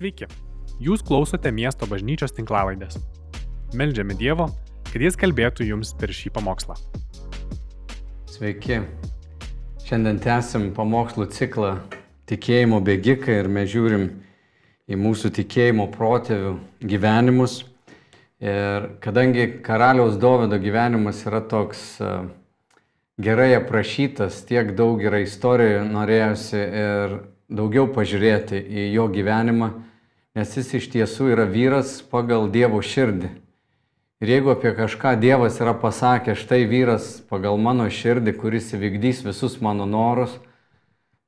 Sveiki, jūs klausote miesto bažnyčios tinklavaidės. Meldžiame Dievo, kad Jis kalbėtų jums per šį pamokslą. Sveiki. Šiandien tęsim pamokslų ciklą Tikėjimo bėgikai ir mes žiūrim į mūsų tikėjimo protėvių gyvenimus. Ir kadangi karaliaus Dovido gyvenimas yra toks e, gerai aprašytas, tiek daug yra istorijų, norėjusi ir daugiau pažiūrėti į jo gyvenimą, nes jis iš tiesų yra vyras pagal Dievo širdį. Ir jeigu apie kažką Dievas yra pasakęs, štai vyras pagal mano širdį, kuris įvykdys visus mano norus,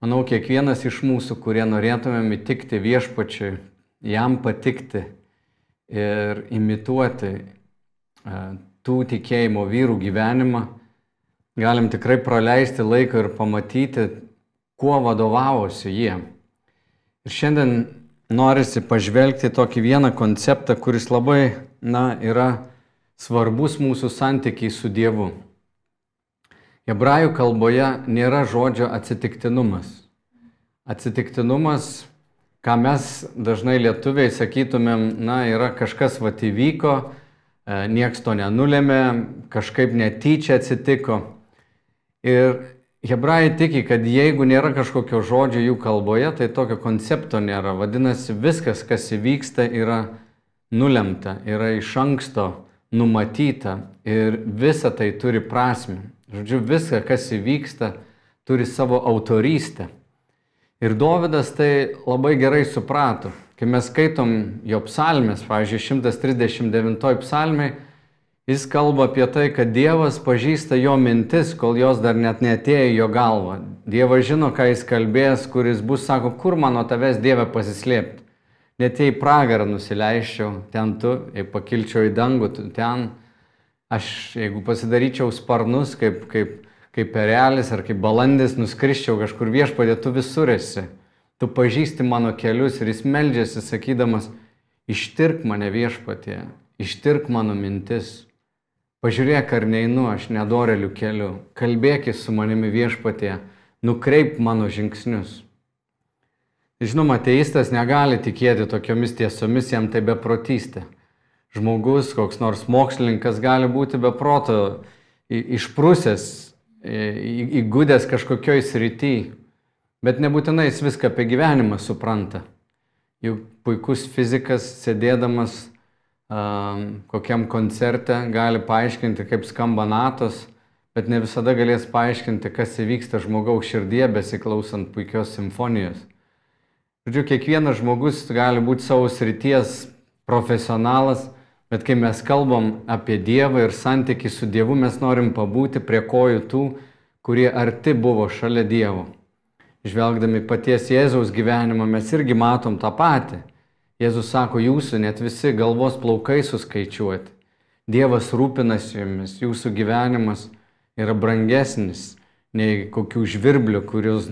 manau, kiekvienas iš mūsų, kurie norėtumėm įtikti viešpačiui, jam patikti ir imituoti e, tų tikėjimo vyrų gyvenimą, galim tikrai praleisti laiką ir pamatyti, kuo vadovavosi jie. Ir šiandien norisi pažvelgti tokį vieną konceptą, kuris labai, na, yra svarbus mūsų santykiai su Dievu. Hebrajų kalboje nėra žodžio atsitiktinumas. Atsitiktinumas, ką mes dažnai lietuviai sakytumėm, na, yra kažkas vat įvyko, e, nieks to nenulėmė, kažkaip netyčia atsitiko. Ir hebrajai tiki, kad jeigu nėra kažkokio žodžio jų kalboje, tai tokio koncepto nėra. Vadinasi, viskas, kas įvyksta, yra nulemta, yra iš anksto numatyta ir visa tai turi prasme. Žodžiu, visa, kas įvyksta, turi savo autorystę. Ir Dovydas tai labai gerai suprato. Kai mes skaitom jo psalmės, pavyzdžiui, 139 psalmai, jis kalba apie tai, kad Dievas pažįsta jo mintis, kol jos dar net netėjo jo galvą. Dievas žino, ką jis kalbės, kuris bus, sako, kur mano tavęs Dieve pasislėpti net jei pragarą nusileiščiau, ten tu, jei pakilčiau į dangų, tu ten, aš jeigu pasidaryčiau sparnus kaip, kaip, kaip perelis ar kaip balandis, nuskriščiau kažkur viešpadė, tu visur esi. Tu pažįsti mano kelius ir jis meldžiasi sakydamas, ištirk mane viešpatė, ištirk mano mintis. Pažiūrėk, ar neinu aš nedoreliu keliu, kalbėkis su manimi viešpatė, nukreip mano žingsnius. Žinoma, ateistas negali tikėti tokiomis tiesomis, jam tai beprotystė. Žmogus, koks nors mokslininkas gali būti beproto išprusęs, įgudęs kažkokioj srity, bet nebūtinai jis viską apie gyvenimą supranta. Juk puikus fizikas, sėdėdamas kokiam koncerte, gali paaiškinti, kaip skamba natos, bet ne visada galės paaiškinti, kas įvyksta žmogaus širdie besiklausant puikios simfonijos. Žodžiu, kiekvienas žmogus gali būti savo srities profesionalas, bet kai mes kalbam apie Dievą ir santykių su Dievu, mes norim pabūti prie kojų tų, kurie arti buvo šalia Dievo. Žvelgdami paties Jėzaus gyvenimą mes irgi matom tą patį. Jėzus sako, jūsų net visi galvos plaukai suskaičiuoti. Dievas rūpinasi jumis, jūsų gyvenimas yra brangesnis nei kokių žvirblių, kuriuos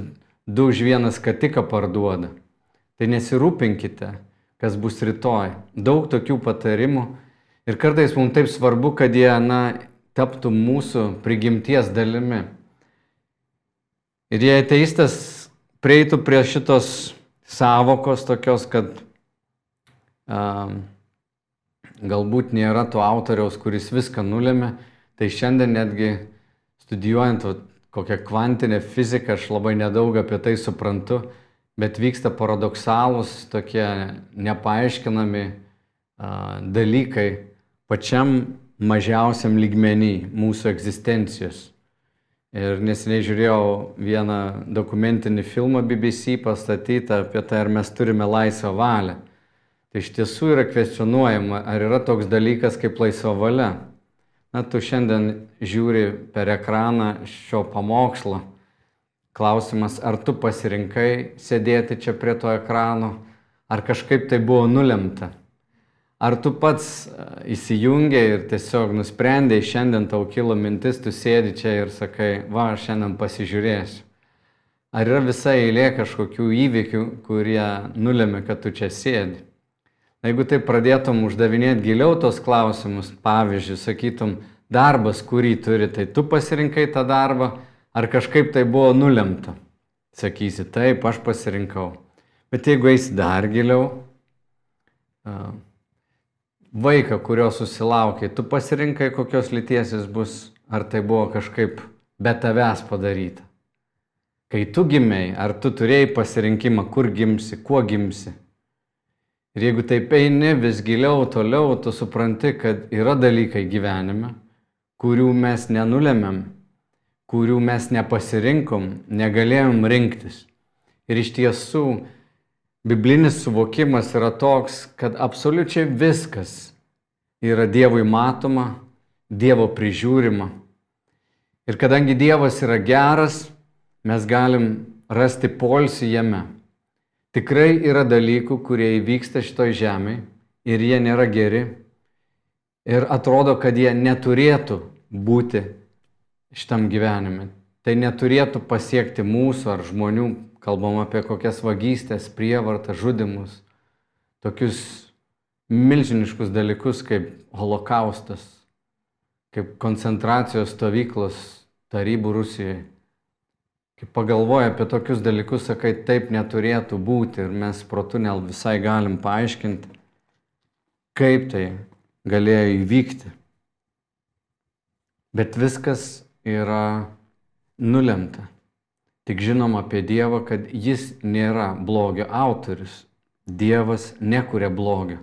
du už vieną skatiką parduoda. Tai nesirūpinkite, kas bus rytoj. Daug tokių patarimų. Ir kartais mums taip svarbu, kad jie na, taptų mūsų prigimties dalimi. Ir jei ateistas prieitų prie šitos savokos tokios, kad galbūt nėra to autoriaus, kuris viską nulėmė, tai šiandien netgi studijuojant kokią kvantinę fiziką, aš labai nedaug apie tai suprantu, bet vyksta paradoksalūs tokie nepaaiškinami dalykai pačiam mažiausiam lygmenį mūsų egzistencijos. Ir neseniai žiūrėjau vieną dokumentinį filmą BBC pastatytą apie tai, ar mes turime laisvą valią. Tai iš tiesų yra kvestionuojama, ar yra toks dalykas kaip laisva valia. Na, tu šiandien žiūri per ekraną šio pamokslo Klausimas, ar tu pasirinkai sėdėti čia prie to ekrano, ar kažkaip tai buvo nulemta. Ar tu pats e, įsijungiai ir tiesiog nusprendėjai, šiandien tau kilo mintis, tu sėdi čia ir sakai, va, aš šiandien pasižiūrėsiu. Ar yra visa eilė kažkokių įvykių, kurie nulėmė, kad tu čia sėdi? Jeigu tai pradėtum uždavinėti giliau tos klausimus, pavyzdžiui, sakytum, darbas, kurį turi, tai tu pasirinkai tą darbą, Ar kažkaip tai buvo nulemta? Sakysi, taip, aš pasirinkau. Bet jeigu eisi dar giliau, vaiką, kurio susilaukiai, tu pasirinkai, kokios lyties jis bus, ar tai buvo kažkaip be tavęs padaryta. Kai tu gimiai, ar tu turėjai pasirinkimą, kur gimsi, kuo gimsi. Ir jeigu taip eini vis giliau, toliau, tu supranti, kad yra dalykai gyvenime, kurių mes nenulemiam, kurių mes nepasirinkom, negalėjom rinktis. Ir iš tiesų, biblinis suvokimas yra toks, kad absoliučiai viskas yra Dievui matoma, Dievo prižiūrima. Ir kadangi Dievas yra geras, mes galim rasti polsį jame. Tikrai yra dalykų, kurie įvyksta šitoj žemėje ir jie nėra geri. Ir atrodo, kad jie neturėtų būti šitam gyvenime. Tai neturėtų pasiekti mūsų ar žmonių kalbam apie kokias vagystės, prievartą, žudimus, tokius milžiniškus dalykus kaip holokaustas, kaip koncentracijos stovyklos tarybų Rusijoje. Kai pagalvoja apie tokius dalykus, sakai, taip neturėtų būti ir mes protunel visai galim paaiškinti, kaip tai galėjo įvykti. Bet viskas yra nulemta. Tik žinom apie Dievą, kad jis nėra blogio autorius. Dievas nekuria blogio.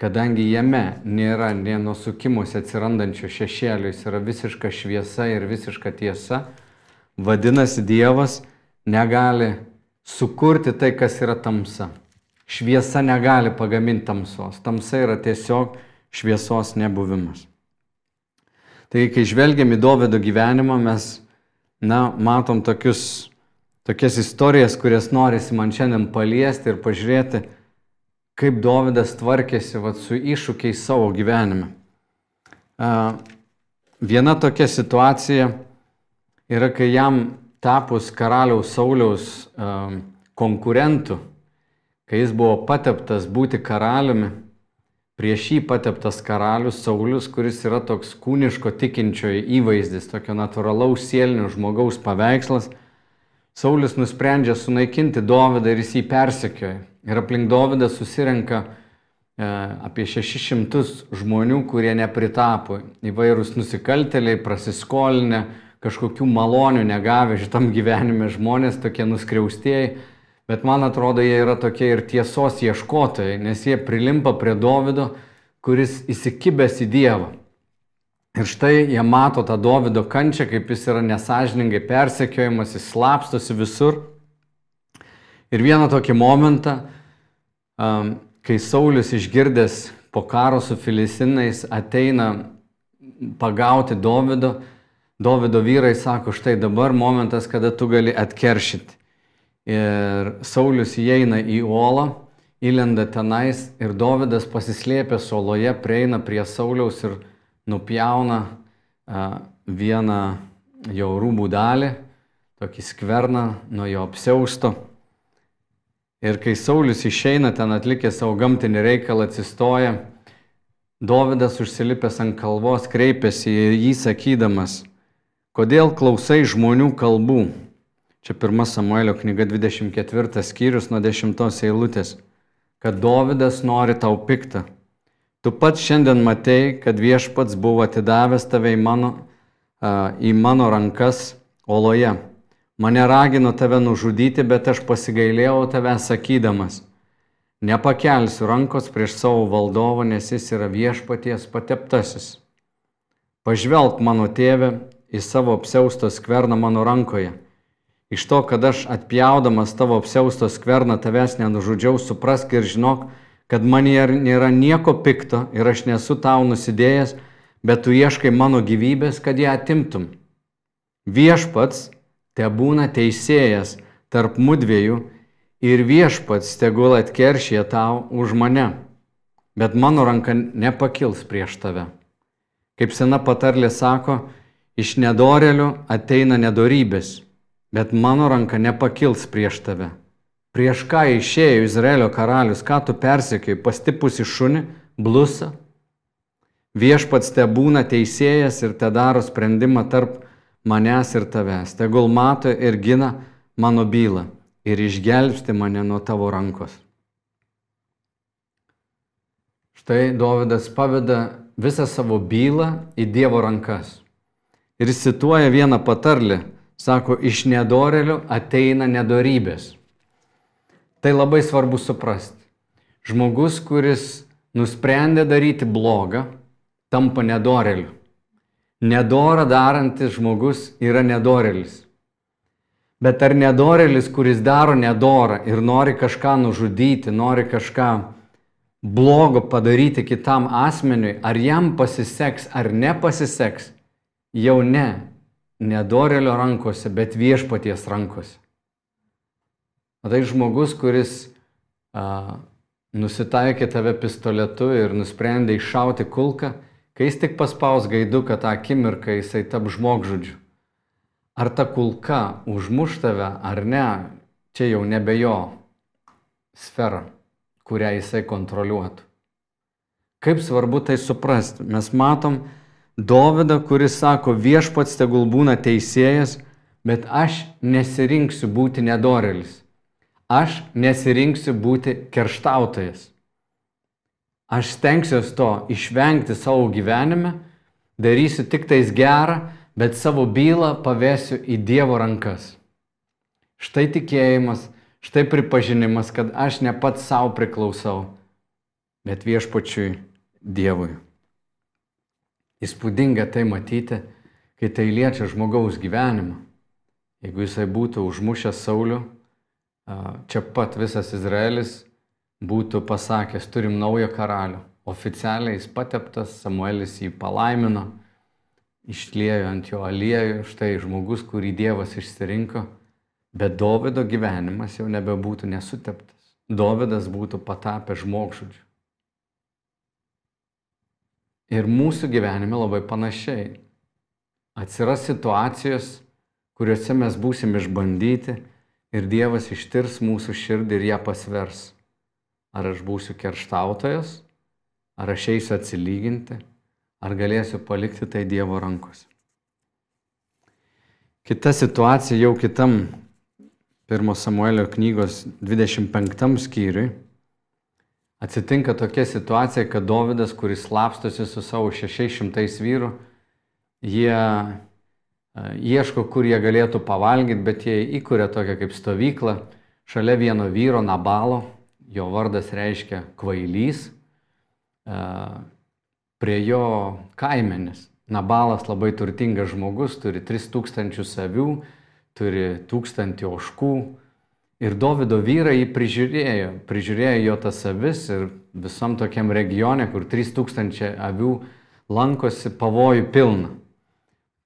Kadangi jame nėra ne nusukimuose atsirandančio šešėlio, jis yra visiška šviesa ir visiška tiesa, vadinasi Dievas negali sukurti tai, kas yra tamsa. Šviesa negali pagaminti tamsos. Tamsa yra tiesiog šviesos nebuvimas. Taigi, kai žvelgiam į Dovido gyvenimą, mes na, matom tokius, tokias istorijas, kurias norisi man šiandien paliesti ir pažiūrėti, kaip Dovydas tvarkėsi vat, su iššūkiais savo gyvenime. Viena tokia situacija yra, kai jam tapus karaliaus Sauliaus konkurentu, kai jis buvo pateptas būti karaliumi, prieš jį pateptas karalius Saulis, kuris yra toks kūniško tikinčiojo įvaizdis, tokio natūralaus sielinio žmogaus paveikslas, Saulis nusprendžia sunaikinti Dovydą ir jis jį persekioja. Ir aplink Dovydą susirenka e, apie 600 žmonių, kurie nepritapo, įvairūs nusikalteliai, prasiskolinę, kažkokių malonių negavę šitam gyvenime žmonės, tokie nuskriaustieji Bet man atrodo, jie yra tokie ir tiesos ieškotojai, nes jie prilimpa prie Davido, kuris įsikibęs į Dievą. Ir štai jie mato tą Davido kančią, kaip jis yra nesažiningai persekiojamas, jis slapstosi visur. Ir vieną tokį momentą, kai Saulis išgirdęs po karo su filistinais ateina pagauti Davido, Davido vyrai sako, štai dabar momentas, kada tu gali atkeršyti. Ir Saulis įeina į uolą, įlenda tenais ir Dovydas pasislėpęs oloje prieina prie Sauliaus ir nupjauna a, vieną jo rūbų dalį, tokį skverną nuo jo apsiausto. Ir kai Saulis išeina ten atlikė savo gamtinį reikalą, atsistoja, Dovydas užsilipęs ant kalvos kreipėsi į jį sakydamas, kodėl klausai žmonių kalbų, Čia pirma Samuelio knyga 24 skyrius nuo 10 eilutės. Kad Dovydas nori tau piktą. Tu pats šiandien matei, kad viešpats buvo atidavęs tave į mano, į mano rankas oloje. Mane ragino tave nužudyti, bet aš pasigailėjau tave sakydamas. Nepakelsiu rankos prieš savo valdovą, nes jis yra viešpaties pateptasis. Pažvelk mano tėvę į savo apsiaustą skverną mano rankoje Iš to, kad aš atpjaudamas tavo apsiaustos skverną tavęs nenužudžiau, suprask ir žinok, kad man nėra nieko pikto ir aš nesu tau nusidėjęs, bet tu ieškai mano gyvybės, kad ją atimtum. Viešpats te būna teisėjas tarp mudviejų ir viešpats tegul atkeršė tau už mane, bet mano ranka nepakils prieš tave. Kaip sena patarlė sako, iš nedorelių ateina nedorybės bet mano ranka nepakils prieš tave. Prieš ką išėjo Izraelio karalius, ką tu persikėjai, pastipusi šunį, blusą. Viešpats te būna teisėjas ir te daro sprendimą tarp manęs ir tavęs. Tegul mato ir gina mano bylą ir išgelbsti mane nuo tavo rankos. Štai Dovydas paveda visą savo bylą į Dievo rankas. Ir cituoja vieną patarlį, sako, iš nedorelių ateina nedorybės. Tai labai svarbu suprasti. Žmogus, kuris nusprendė daryti blogą, tampa nedoreliu. Nedora darantis žmogus yra nedorelis. Bet ar nedorelis, kuris daro nedorą ir nori kažką nužudyti, nori kažką blogo padaryti kitam asmeniui, ar jam pasiseks ar nepasiseks, jau ne nedorelio rankose, bet viešpaties rankose. Tai žmogus, kuris a, nusitaikė tave pistoletu ir nusprendė iššauti kulką, kai jis tik paspaus gaiduką tą akimirką, jisai tap žmogžudžiu. Ar ta kulka užmuš tave ar ne, čia jau nebe jo sfera, kurią jisai kontroliuotų. Kaip svarbu tai suprasti. Mes matom Dovydą, kuris sako, viešpats tegul būna teisėjas, bet aš nesirinksiu būti nedorelis aš nesirinksiu būti kerštautojas. Aš stengsiuosi to išvengti savo gyvenime, darysiu tik tais gerą, bet savo bylą pavėsiu į Dievo rankas. Štai tikėjimas, štai pripažinimas, kad aš ne pats savo priklausau, bet viešpačiui Dievui. Įspūdinga tai matyti, kai tai liečia žmogaus gyvenimą. Jeigu jisai būtų užmušęs Saulių, čia pat visas Izraelis būtų pasakęs, turim naują karalių. Oficialiai jis pateptas, Samuelis jį palaimino, išliejo ant jo aliejų, štai žmogus, kurį Dievas išsirinko, bet Dovido gyvenimas jau nebebūtų nesuteptas. Dovidas būtų patapęs žmogžudžiu. Ir mūsų gyvenime labai panašiai. Atsiras situacijos, kuriuose mes būsim išbandyti ir Dievas ištirs mūsų širdį ir ją pasvers. Ar aš būsiu kerštautojas, ar aš eisiu atsilyginti, ar galėsiu palikti tai Dievo rankose. Kita situacija jau kitam 1 Samuelio knygos 25 skyriui. Atsitinka tokia situacija, kad Dovydas, kuris slapstosi su savo 600 vyrų, jie ieško, kur jie galėtų pavalgyti, bet jie įkuria tokią kaip stovyklą šalia vieno vyro Nabalo, jo vardas reiškia kvailys, prie jo kaimenis. Nabalas labai turtingas žmogus, turi 3000 avių, turi 1000 oškų. Ir Davido vyrai jį prižiūrėjo, prižiūrėjo jo tas avis ir visam tokiam regione, kur 3000 avių lankosi pavojų pilna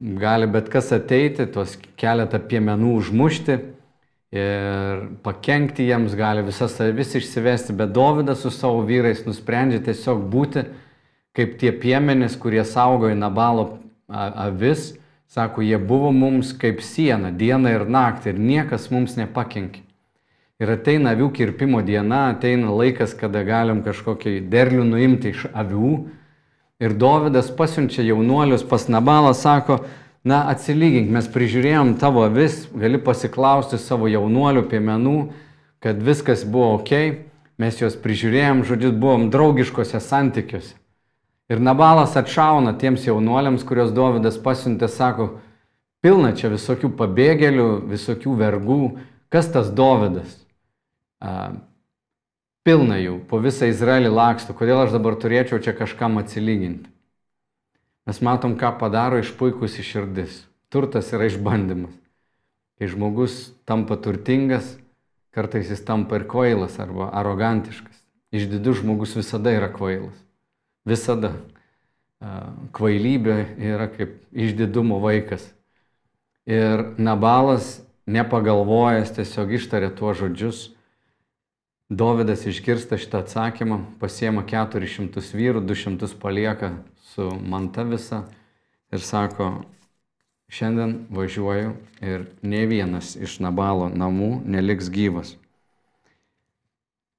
gali bet kas ateiti, tuos keletą piemenų užmušti ir pakengti jiems, gali visas avis išsivesti, bet Dovydas su savo vyrais nusprendžia tiesiog būti kaip tie piemenys, kurie saugojo Nabalo avis, sako, jie buvo mums kaip siena, diena ir naktį ir niekas mums nepakenkė. Ir ateina avių kirpimo diena, ateina laikas, kada galim kažkokį derlių nuimti iš avių, Ir Dovydas pasiunčia jaunuolius pas Nabalą, sako, na atsilygink, mes prižiūrėjom tavo vis, gali pasiklausti savo jaunuolių piemenų, kad viskas buvo ok, mes juos prižiūrėjom, žodžiu, buvom draugiškose santykiuose. Ir Nabalas atšauna tiems jaunuoliams, kuriuos Dovydas pasiuntė, sako, pilna čia visokių pabėgėlių, visokių vergų, kas tas Dovydas? Pilna jų, po visą Izraelį laksto, kodėl aš dabar turėčiau čia kažkam atsilyginti. Mes matom, ką padaro išpuikusi širdis. Turtas yra išbandymas. Kai žmogus tampa turtingas, kartais jis tampa ir kvailas arba arogantiškas. Išdidus žmogus visada yra kvailas. Visada. Kvailybė yra kaip išdidumo vaikas. Ir Nabalas, nepagalvojęs, tiesiog ištarė tuos žodžius Dovydas išgirsta šitą atsakymą, pasiema 400 vyrų, 200 palieka su manta visa ir sako, šiandien važiuoju ir ne vienas iš Nabalo namų neliks gyvas.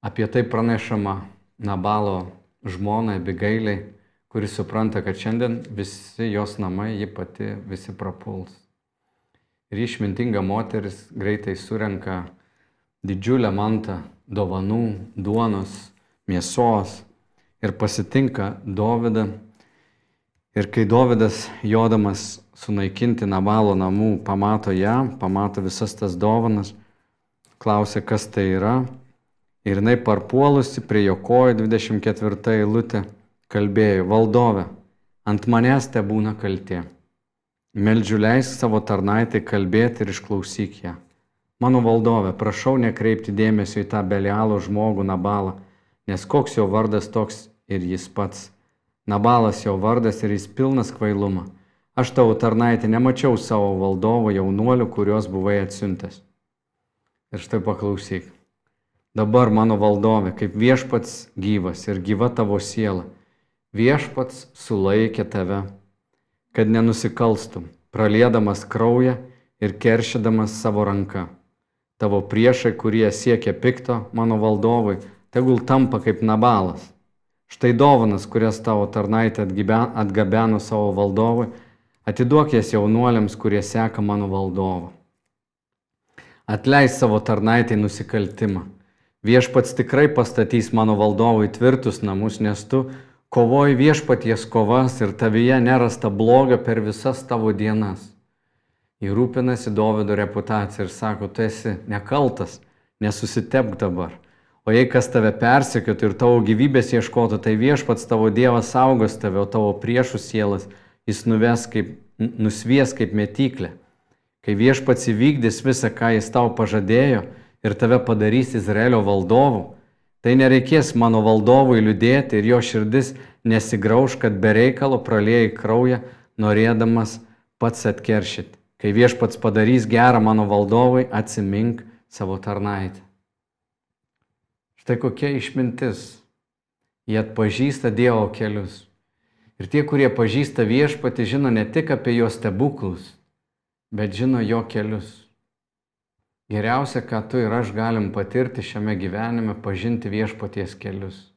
Apie tai pranešama Nabalo žmonai Bigailiai, kuris supranta, kad šiandien visi jos namai, ji pati visi prapuls. Ir išmintinga moteris greitai surenka didžiulę mantą dovanų, duonos, mėsos ir pasitinka Dovydą. Ir kai Dovydas jodamas sunaikinti Nabalo namų, pamato ją, pamato visas tas dovanas, klausia, kas tai yra. Ir jinai parpuolusi prie jo kojų 24 eilutė kalbėjo, valdove, ant manęs te būna kaltė. Meldžiu leisk savo tarnaitai kalbėti ir išklausyk ją. Mano valdove, prašau nekreipti dėmesio į tą belialo žmogų Nabalą, nes koks jo vardas toks ir jis pats. Nabalas jo vardas ir jis pilnas kvailumo. Aš tavo tarnaitė nemačiau savo valdovo jaunuolių, kuriuos buvai atsiuntęs. Ir štai paklausyk. Dabar mano valdove, kaip viešpats gyvas ir gyva tavo siela, viešpats sulaikė tave kad nenusikalstum, pralėdamas kraują ir keršydamas savo ranką. Tavo priešai, kurie siekia pikto mano valdovui, tegul tampa kaip nabalas. Štai dovanas, kurias tavo tarnaitė atgabeno savo valdovui, atiduok jas jaunuoliams, kurie seka mano valdovą. Atleis savo tarnaitai nusikaltimą. Viešpats tikrai pastatys mano valdovui tvirtus namus, nes tu kovoji viešpaties kovas ir tavyje nerasta blogio per visas tavo dienas. Įrūpinasi Dovido reputacija ir sako, tu esi nekaltas, nesusitepk dabar. O jei kas tave persekiotų ir tavo gyvybės ieškotų, tai viešpats tavo Dievas saugos tave, o tavo priešų sielas jis nuves kaip, nusvies kaip metyklė. Kai viešpats įvykdys visą, ką jis tau pažadėjo ir tave padarys Izraelio valdovu, Tai nereikės mano valdovui liūdėti ir jo širdis nesigrauž, kad be reikalo praliejai kraują, norėdamas pats atkeršyti. Kai viešpats padarys gerą mano valdovui, atsimink savo tarnaitę. Štai kokia išmintis. Jie atpažįsta Dievo kelius. Ir tie, kurie pažįsta viešpati, žino ne tik apie jo stebuklus, bet žino jo kelius. Geriausia, ką tu ir aš galim patirti šiame gyvenime, pažinti viešpaties kelius.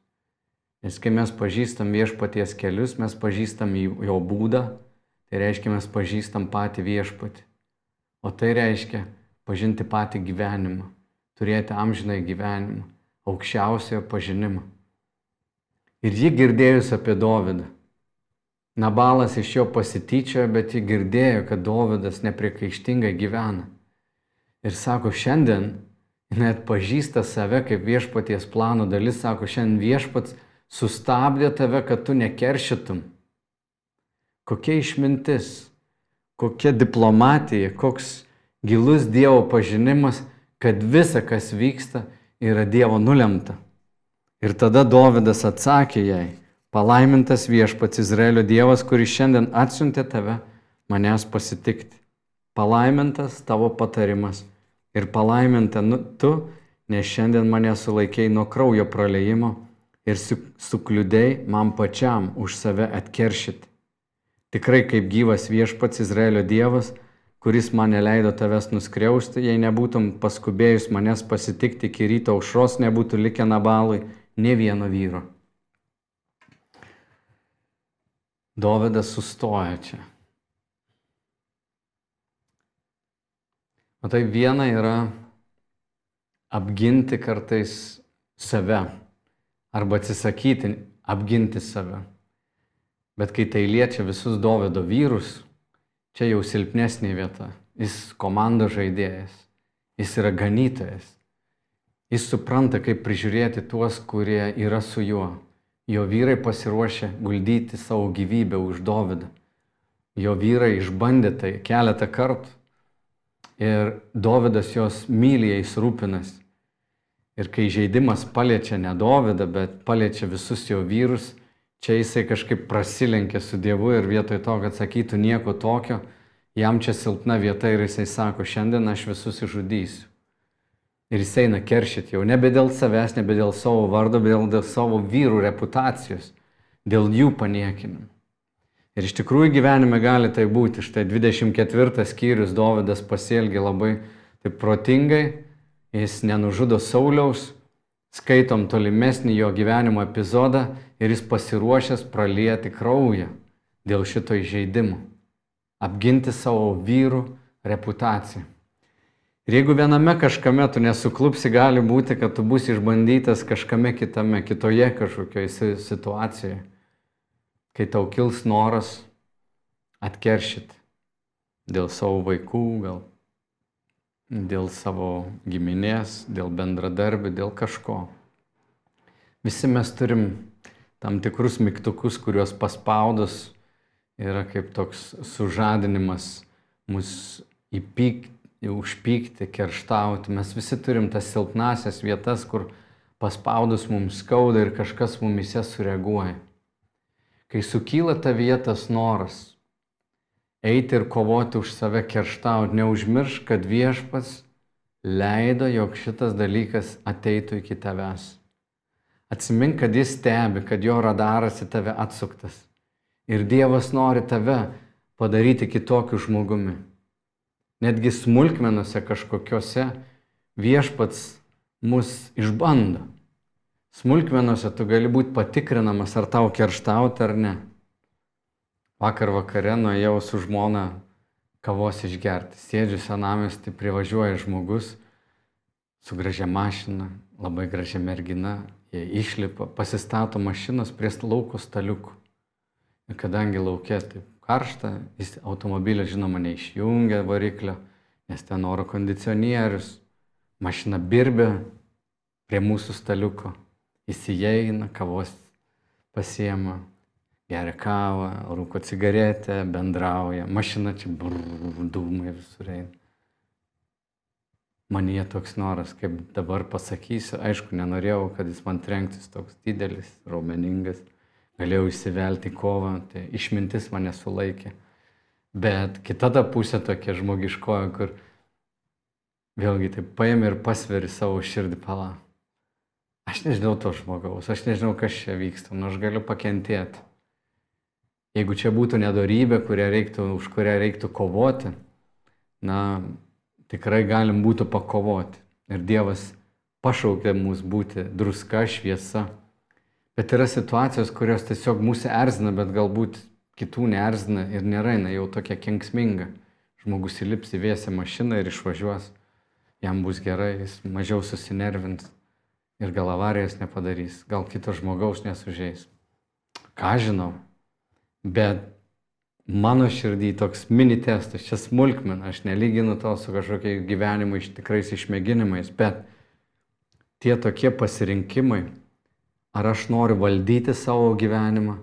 Nes kai mes pažįstam viešpaties kelius, mes pažįstam jo būdą, tai reiškia mes pažįstam patį viešpatį. O tai reiškia pažinti patį gyvenimą, turėti amžinai gyvenimą, aukščiausiojo pažinimą. Ir ji girdėjus apie Dovydą. Nabalas iš jo pasityčiojo, bet ji girdėjo, kad Dovydas nepriekaištingai gyvena. Ir sako, šiandien jinai atpažįsta save kaip viešpaties plano dalis, sako, šiandien viešpats sustabdė tave, kad tu nekeršytum. Kokia išmintis, kokia diplomatija, koks gilus Dievo pažinimas, kad visa, kas vyksta, yra Dievo nulemta. Ir tada Dovydas atsakė jai, palaimintas viešpats Izraelio Dievas, kuris šiandien atsiuntė tave manęs pasitikti palaimintas tavo patarimas ir palaiminta nu, tu, nes šiandien mane sulaikiai nuo kraujo praleimo ir su, sukliudėjai man pačiam už save atkeršyti. Tikrai kaip gyvas viešpats Izraelio Dievas, kuris man neleido tavęs nuskriausti, jei nebūtum paskubėjus manęs pasitikti iki ryto aušros, nebūtų likę nabalui ne vieno vyro. Dovydas sustoja čia. Matai, viena yra apginti kartais save arba atsisakyti apginti save. Bet kai tai liečia visus Dovido vyrus, čia jau silpnesnė vieta. Jis komandos žaidėjas, jis yra ganytojas. Jis supranta, kaip prižiūrėti tuos, kurie yra su juo. Jo vyrai pasiruošę guldyti savo gyvybę už Dovydą. Jo vyrai išbandė tai keletą kartų ir Dovydas jos myli, jais rūpinasi. Ir kai žaidimas paliečia ne Dovydą, bet paliečia visus jo vyrus, čia jisai kažkaip prasilenkė su Dievu ir vietoj to, kad sakytų nieko tokio, jam čia silpna vieta ir jisai sako, šiandien aš visus išžudysiu. Ir jis eina keršyti jau nebe dėl savęs, nebe dėl savo vardo, bet dėl, savo vyrų reputacijos, dėl jų paniekinimo. Ir iš tikrųjų gyvenime gali tai būti. Štai 24 skyrius Dovydas pasielgia labai taip protingai, jis nenužudo Sauliaus, skaitom tolimesnį jo gyvenimo epizodą ir jis pasiruošęs pralieti kraują dėl šito įžeidimo, apginti savo vyrų reputaciją. Ir jeigu viename kažkame tu nesuklupsi, gali būti, kad tu būsi išbandytas kažkame kitame, kitoje kažkokioje situacijoje, kai tau kils noras atkeršyti dėl savo vaikų, gal dėl savo giminės, dėl bendradarbių, dėl kažko. Visi mes turim tam tikrus mygtukus, kuriuos paspaudus yra kaip toks sužadinimas mus įpykti užpykti, kerštauti. Mes visi turim tas silpnasias vietas, kur paspaudus mums skauda ir kažkas mumise sureaguoja. Kai sukyla ta vietas noras eiti ir kovoti už save, kerštauti, neužmiršk, kad viešpats leido, jog šitas dalykas ateitų iki tavęs. Atsimink, kad jis stebi, kad jo radaras į tave atsuktas. Ir Dievas nori tave padaryti kitokiu žmogumi netgi smulkmenuose kažkokiuose viešpats mus išbando. Smulkmenuose tu gali būti patikrinamas, ar tau kerštauti ar ne. Vakar vakare nuėjau su žmona kavos išgerti. Sėdžiu senamesti, privažiuoja žmogus su gražia mašina, labai gražia mergina. Jie išlipa, pasistato mašinos prie lauko staliukų. Ir kadangi laukė taip karšta, jis automobilio žinoma neišjungia variklio, nes ten oro kondicionierius, mašina birbė prie mūsų staliuko, įsieina, kavos pasiema, geria kavą, rūko cigaretę, bendrauja, mašina čia brrr, dūmai visur eina. Man jie toks noras, kaip dabar pasakysiu, aišku, nenorėjau, kad jis man trenktis toks didelis, raumeningas galėjau įsivelti kovą, tai išmintis mane sulaikė. Bet kita ta pusė tokia žmogiškoja, kur vėlgi taip paėmė ir pasveri savo širdį palą. Aš nežinau to žmogaus, aš nežinau, kas čia vyksta, nors nu, galiu pakentėti. Jeigu čia būtų nedorybė, kurią reiktų, už kurią reiktų kovoti, na, tikrai galim būtų pakovoti. Ir Dievas pašaukė mus būti druska, šviesa. Bet yra situacijos, kurios tiesiog mūsų erzina, bet galbūt kitų neerzina ir nėra jinai jau tokia kenksminga. Žmogus įlips į vėsę mašiną ir išvažiuos, jam bus gerai, jis mažiau susinervins ir gal avarijos nepadarys, gal kito žmogaus nesužeis. Ką žinau, bet mano širdį toks mini testas, čia smulkmena, aš nelyginu to su kažkokia gyvenimu iš tikrais išmėginimais, bet tie tokie pasirinkimai, Ar aš noriu valdyti savo gyvenimą?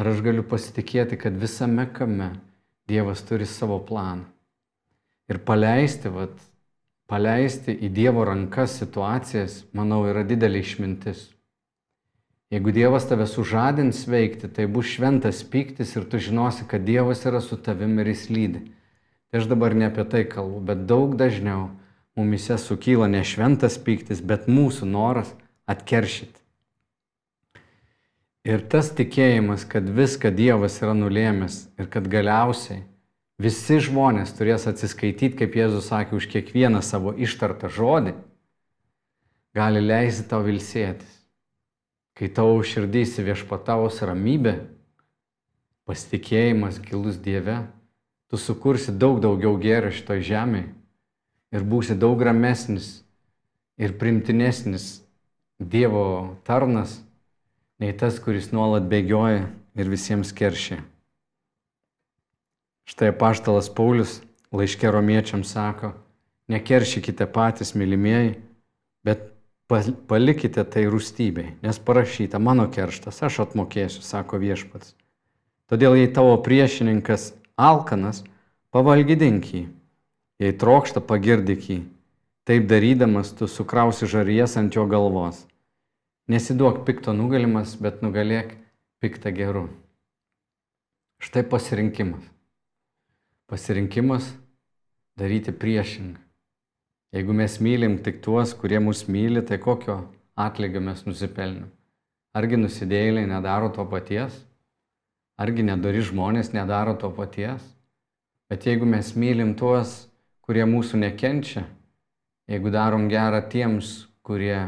Ar aš galiu pasitikėti, kad visame kame Dievas turi savo planą? Ir paleisti, vat, paleisti į Dievo rankas situacijas, manau, yra didelė išmintis. Jeigu Dievas tave sužadins veikti, tai bus šventas pyktis ir tu žinosi, kad Dievas yra su tavimi ir jis lydi. Tai aš dabar ne apie tai kalbu, bet daug dažniau mumise sukyla ne šventas pyktis, bet mūsų noras atkeršyti. Ir tas tikėjimas, kad viską Dievas yra nulėmęs ir kad galiausiai visi žmonės turės atsiskaityti, kaip Jėzus sakė, už kiekvieną savo ištartą žodį, gali leisti tau vilsėtis. Kai tavo širdys viešpataus ramybė, pasitikėjimas gilus Dieve, tu sukursi daug daugiau gėrio šitoje žemėje ir būsi daug ramesnis ir primtinesnis Dievo tarnas nei tas, kuris nuolat bėgioja ir visiems keršia. Štai paštalas Paulius laiškė romiečiams sako, nekeršykite patys mylimieji, palikite tai rūstybei, nes parašyta mano kerštas, aš atmokėsiu, sako viešpats. Todėl jei tavo priešininkas alkanas, pavalgydink jį, jei trokšta pagirdik jį, taip darydamas tu sukrausi žaries ant jo galvos. Nesiduok pikto nugalimas, bet nugalėk piktą geru. Štai pasirinkimas. Pasirinkimas daryti priešingą. Jeigu mes mylim tik tuos, kurie mus myli, tai kokio atlygio mes nusipelnėm? Argi nusidėjėliai nedaro to paties? Argi nedori žmonės nedaro to paties? Bet jeigu mes mylim tuos, kurie mūsų nekenčia, jeigu darom gerą tiems, kurie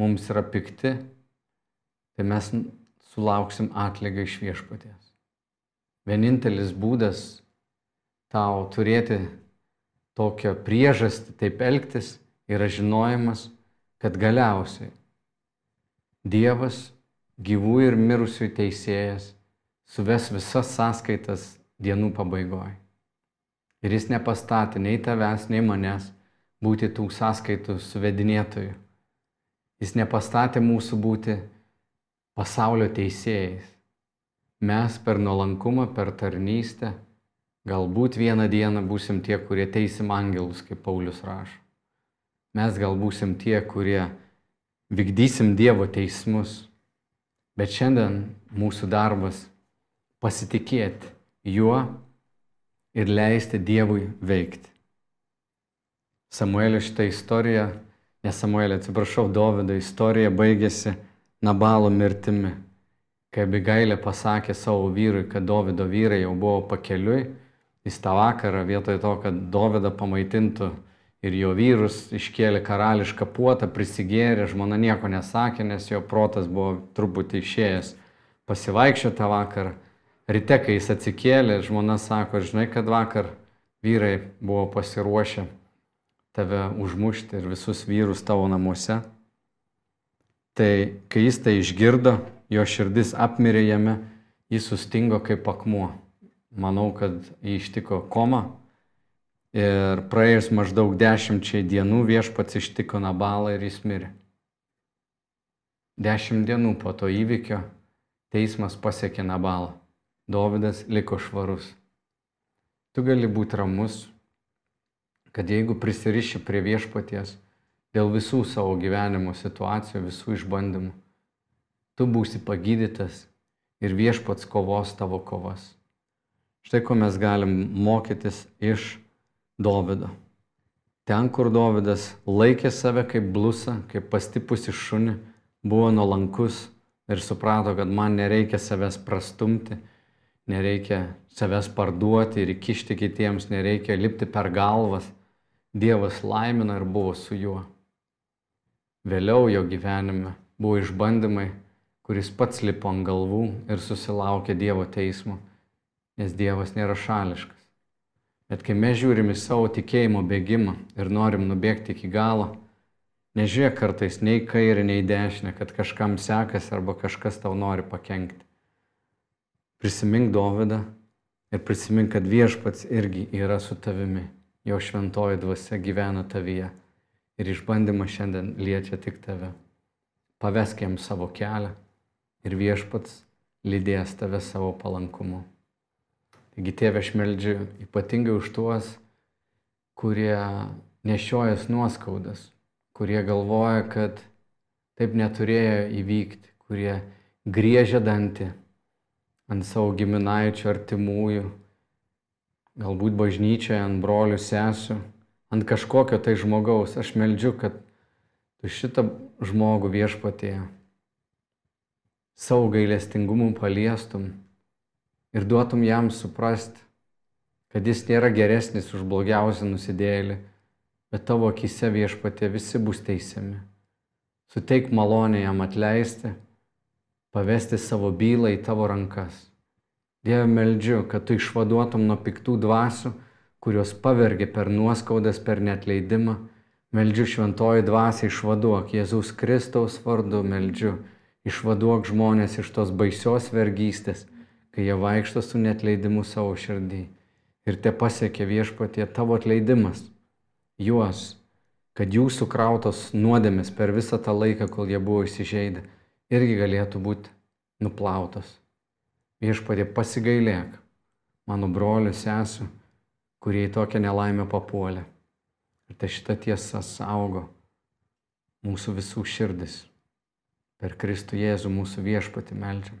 mums yra pikti, tai mes sulauksim atlygio iš viešpaties. Vienintelis būdas tau turėti tokią priežastį taip elgtis yra žinojimas, kad galiausiai Dievas, gyvų ir mirusių teisėjas, suves visas sąskaitas dienų pabaigoje. Ir jis nepastatė nei tavęs, nei manęs būti tų sąskaitų suvedinėtojų. Jis nepastatė mūsų būti pasaulio teisėjais. Mes per nuolankumą, per tarnystę, galbūt vieną dieną būsim tie, kurie teisim angelus, kaip Paulius rašo. Mes gal būsim tie, kurie vykdysim Dievo teismus. Bet šiandien mūsų darbas pasitikėti juo ir leisti Dievui veikti. Samuelio šitą istoriją, ne Samuelio, atsiprašau, Dovido istorija baigėsi Nabalo mirtimi. Kai Abigailė pasakė savo vyrui, kad Dovido vyrai jau buvo pakeliui, jis tą vakarą vietoj to, kad Dovydą pamaitintų ir jo vyrus iškėlė karališką puotą, prisigėrė, žmona nieko nesakė, nes jo protas buvo truputį išėjęs pasivaikščioti tą vakarą. Ryte, kai jis atsikėlė, žmona sako, žinai, kad vakar vyrai buvo pasiruošę tave užmušti ir visus vyrus tavo namuose. Tai kai jis tai išgirdo, jo širdis apmirė jame, jis sustingo kaip akmuo. Manau, kad jį ištiko koma. Ir praėjus maždaug dešimčiai dienų viešpats ištiko Nabalą ir jis mirė. Dešimt dienų po to įvykio teismas pasiekė Nabalą. Dovydas liko švarus. Tu gali būti ramus, kad jeigu prisiriši prie viešpaties dėl visų savo gyvenimo situacijų, visų išbandymų, tu būsi pagydytas ir viešpats kovos tavo kovas. Štai ko mes galim mokytis iš Dovido. Ten, kur Dovydas laikė save kaip blusą, kaip pastipusi šunį, buvo nuolankus ir suprato, kad man nereikia savęs prastumti, nereikia savęs parduoti ir įkišti kitiems, nereikia lipti per galvas. Dievas laimina ir buvo su juo. Vėliau jo gyvenime buvo išbandymai, kuris pats lipo ant galvų ir susilaukė Dievo teismo, nes Dievas nėra šališkas. Bet kai mes žiūrim į savo tikėjimo bėgimą ir norim nubėgti iki galo, nežiūrėk kartais nei kairį, nei dešinę, kad kažkam sekasi arba kažkas tau nori pakengti. Prisimink Dovydą ir prisimink, kad viešpats irgi yra su tavimi. Jo šventoji dvasia gyvena tavyje. Ir išbandymas šiandien liečia tik tave. Pavesk jam savo kelią ir viešpats lydės tave savo palankumu. Taigi tėve aš meldžiu ypatingai už tuos, kurie nešiojas nuoskaudas, kurie galvoja, kad taip neturėjo įvykti, kurie griežia dantį ant savo giminaičių, artimųjų, galbūt bažnyčioje, ant brolių, sesų, ant kažkokio tai žmogaus. Aš meldžiu, kad tu šitą žmogų viešpatėje savo gailestingumu paliestum ir duotum jam suprasti, kad jis nėra geresnis už blogiausią nusidėlį, bet tavo akise viešpatė visi bus teisiami. Suteik malonę jam atleisti pavesti savo bylą į tavo rankas. Dieve meldžiu, kad tu išvaduotum nuo piktų dvasių, kurios pavergia per nuoskaudas, per netleidimą. Meldžiu šventoji dvasia išvaduok Jėzaus Kristaus vardu, meldžiu, išvaduok žmonės iš tos baisios vergystės, kai jie vaikšto su netleidimu savo širdį. Ir te pasiekia viešpatie tavo atleidimas. Juos, kad jų sukrautos nuodėmės per visą tą laiką, kol jie buvo įsižeidę irgi galėtų būti nuplautas. Viešpadė pasigailėk mano brolių sesų, kurie į tokią nelaimę papuolė. Ir tai šita tiesa saugo mūsų visų širdis. Per Kristų Jėzų mūsų viešpati melžiam.